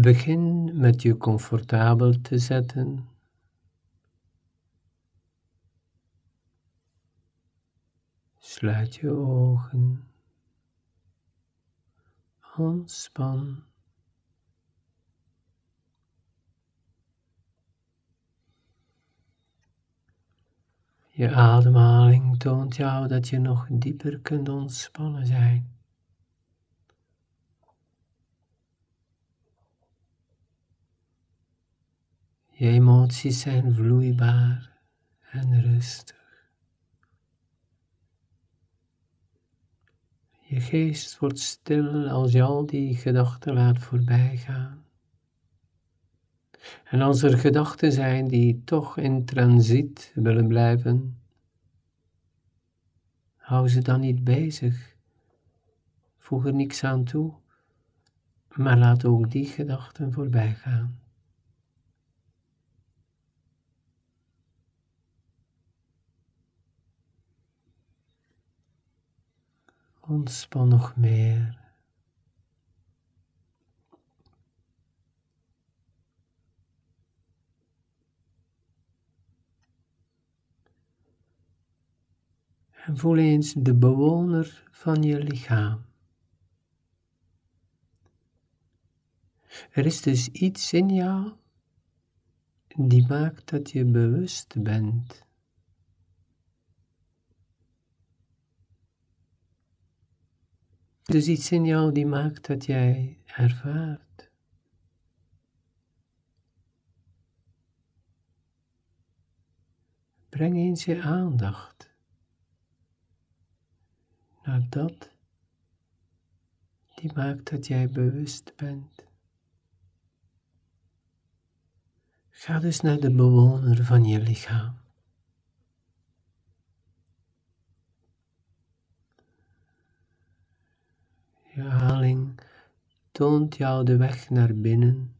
Begin met je comfortabel te zetten. Sluit je ogen. Ontspan. Je ademhaling toont jou dat je nog dieper kunt ontspannen zijn. Je emoties zijn vloeibaar en rustig. Je geest wordt stil als je al die gedachten laat voorbijgaan. En als er gedachten zijn die toch in transiet willen blijven, hou ze dan niet bezig. Voeg er niks aan toe, maar laat ook die gedachten voorbij Ontspan nog meer. En voel eens de bewoner van je lichaam. Er is dus iets in jou die maakt dat je bewust bent. Is iets in jou die maakt dat jij ervaart. Breng eens je aandacht naar dat die maakt dat jij bewust bent. Ga dus naar de bewoner van je lichaam. Je haling toont jou de weg naar binnen.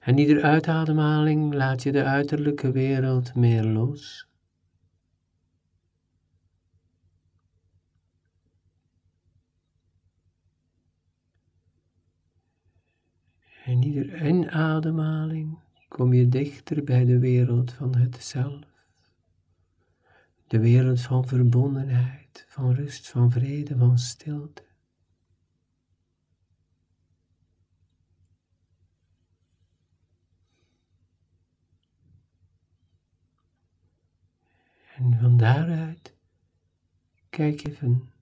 En ieder uitademhaling laat je de uiterlijke wereld meer los. En ieder inademhaling kom je dichter bij de wereld van het zelf. De wereld van verbondenheid, van rust, van vrede, van stilte. En van daaruit kijk even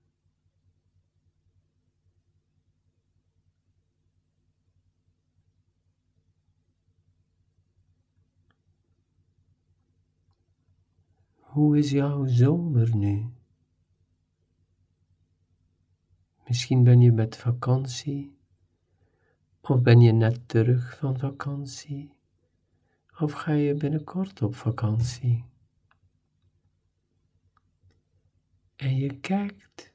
Hoe is jouw zomer nu? Misschien ben je met vakantie, of ben je net terug van vakantie, of ga je binnenkort op vakantie. En je kijkt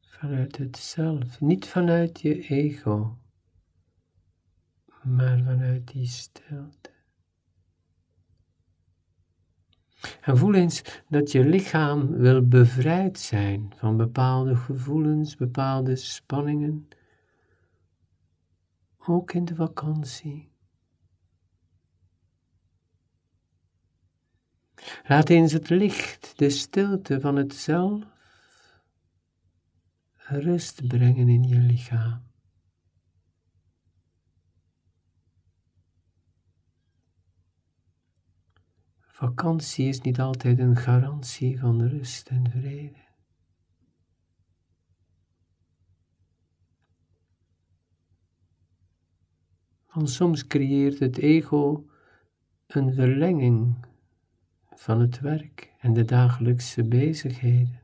vanuit het zelf, niet vanuit je ego, maar vanuit die stilte. En voel eens dat je lichaam wil bevrijd zijn van bepaalde gevoelens, bepaalde spanningen, ook in de vakantie. Laat eens het licht, de stilte van het zelf, rust brengen in je lichaam. Vakantie is niet altijd een garantie van rust en vrede. Want soms creëert het ego een verlenging van het werk en de dagelijkse bezigheden.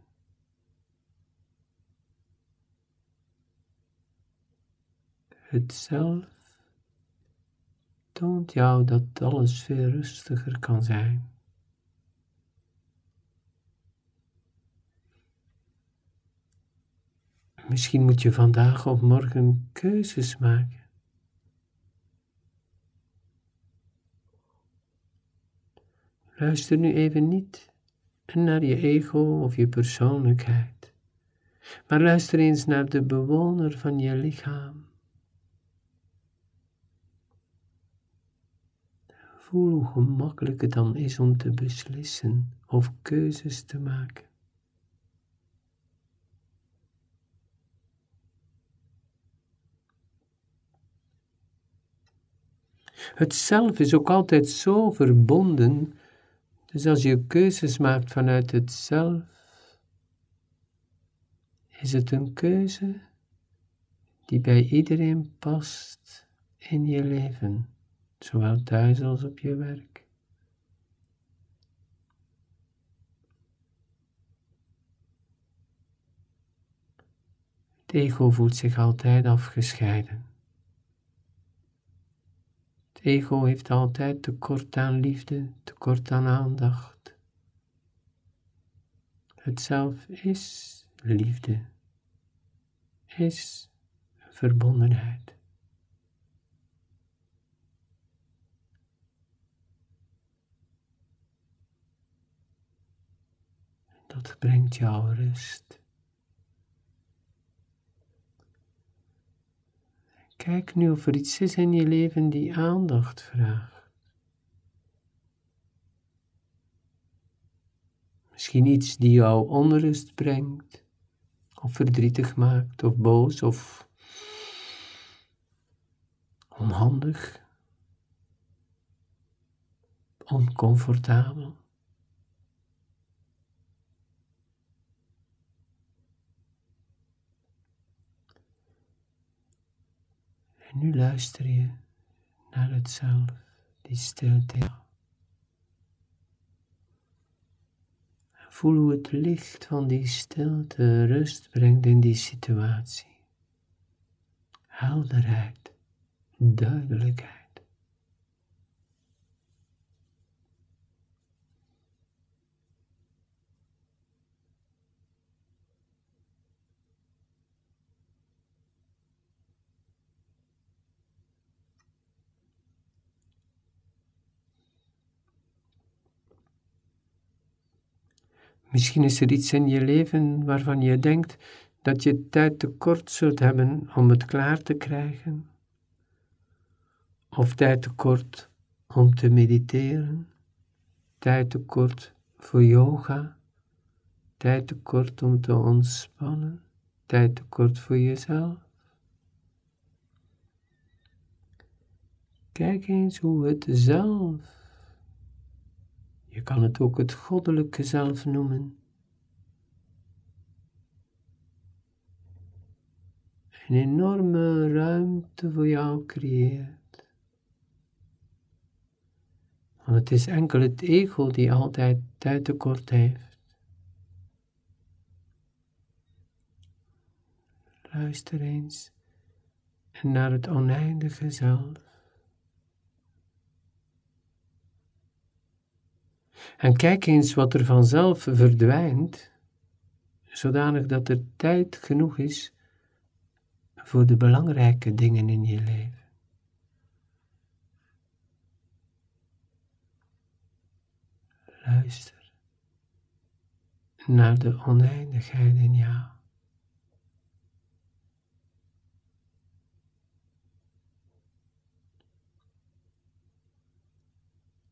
Het zelf toont jou dat alles veel rustiger kan zijn. Misschien moet je vandaag of morgen keuzes maken. Luister nu even niet naar je ego of je persoonlijkheid. Maar luister eens naar de bewoner van je lichaam. Hoe gemakkelijk het dan is om te beslissen of keuzes te maken. Het zelf is ook altijd zo verbonden, dus als je keuzes maakt vanuit het zelf, is het een keuze die bij iedereen past in je leven, zowel thuis als op je werk. Het ego voelt zich altijd afgescheiden. Het ego heeft altijd tekort aan liefde, tekort aan aandacht. Het zelf is liefde, is verbondenheid. Dat brengt jou rust. Kijk nu of er iets is in je leven die aandacht vraagt. Misschien iets die jou onrust brengt, of verdrietig maakt, of boos, of onhandig, oncomfortabel. En nu luister je naar het zelf, die stilte. Voel hoe het licht van die stilte rust brengt in die situatie. Helderheid, duidelijkheid. Misschien is er iets in je leven waarvan je denkt dat je tijd tekort zult hebben om het klaar te krijgen. Of tijd tekort om te mediteren. Tijd tekort voor yoga. Tijd tekort om te ontspannen. Tijd tekort voor jezelf. Kijk eens hoe het zelf je kan het ook het goddelijke zelf noemen. Een enorme ruimte voor jou creëert. Want het is enkel het ego die altijd tijd tekort heeft. Luister eens naar het oneindige zelf. En kijk eens wat er vanzelf verdwijnt, zodanig dat er tijd genoeg is voor de belangrijke dingen in je leven. Luister naar de oneindigheid in jou.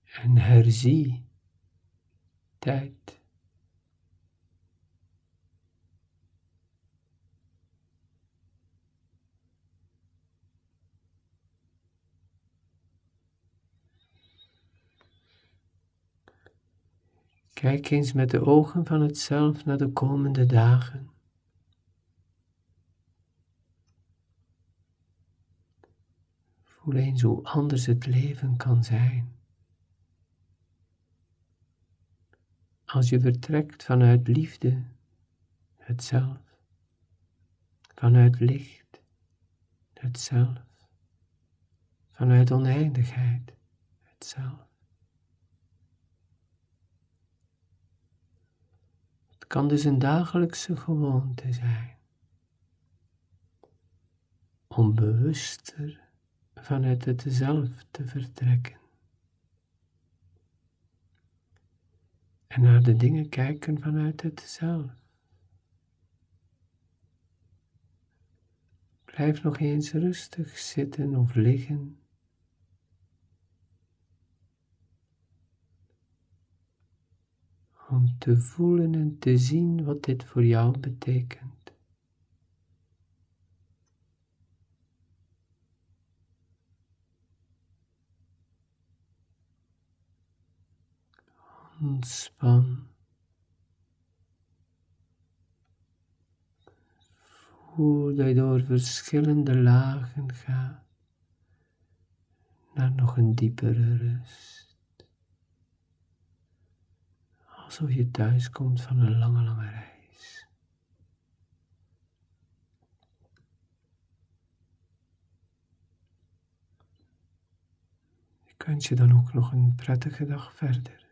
En herzie Kijk eens met de ogen van het zelf naar de komende dagen. Voel eens hoe anders het leven kan zijn. Als je vertrekt vanuit liefde, het zelf, vanuit licht, het zelf, vanuit oneindigheid, het zelf. Het kan dus een dagelijkse gewoonte zijn om bewuster vanuit het zelf te vertrekken. en naar de dingen kijken vanuit het zelf. Blijf nog eens rustig zitten of liggen. Om te voelen en te zien wat dit voor jou betekent. Ontspan. Voel dat je door verschillende lagen gaat naar nog een diepere rust. Alsof je thuis komt van een lange, lange reis. Ik wens je dan ook nog een prettige dag verder.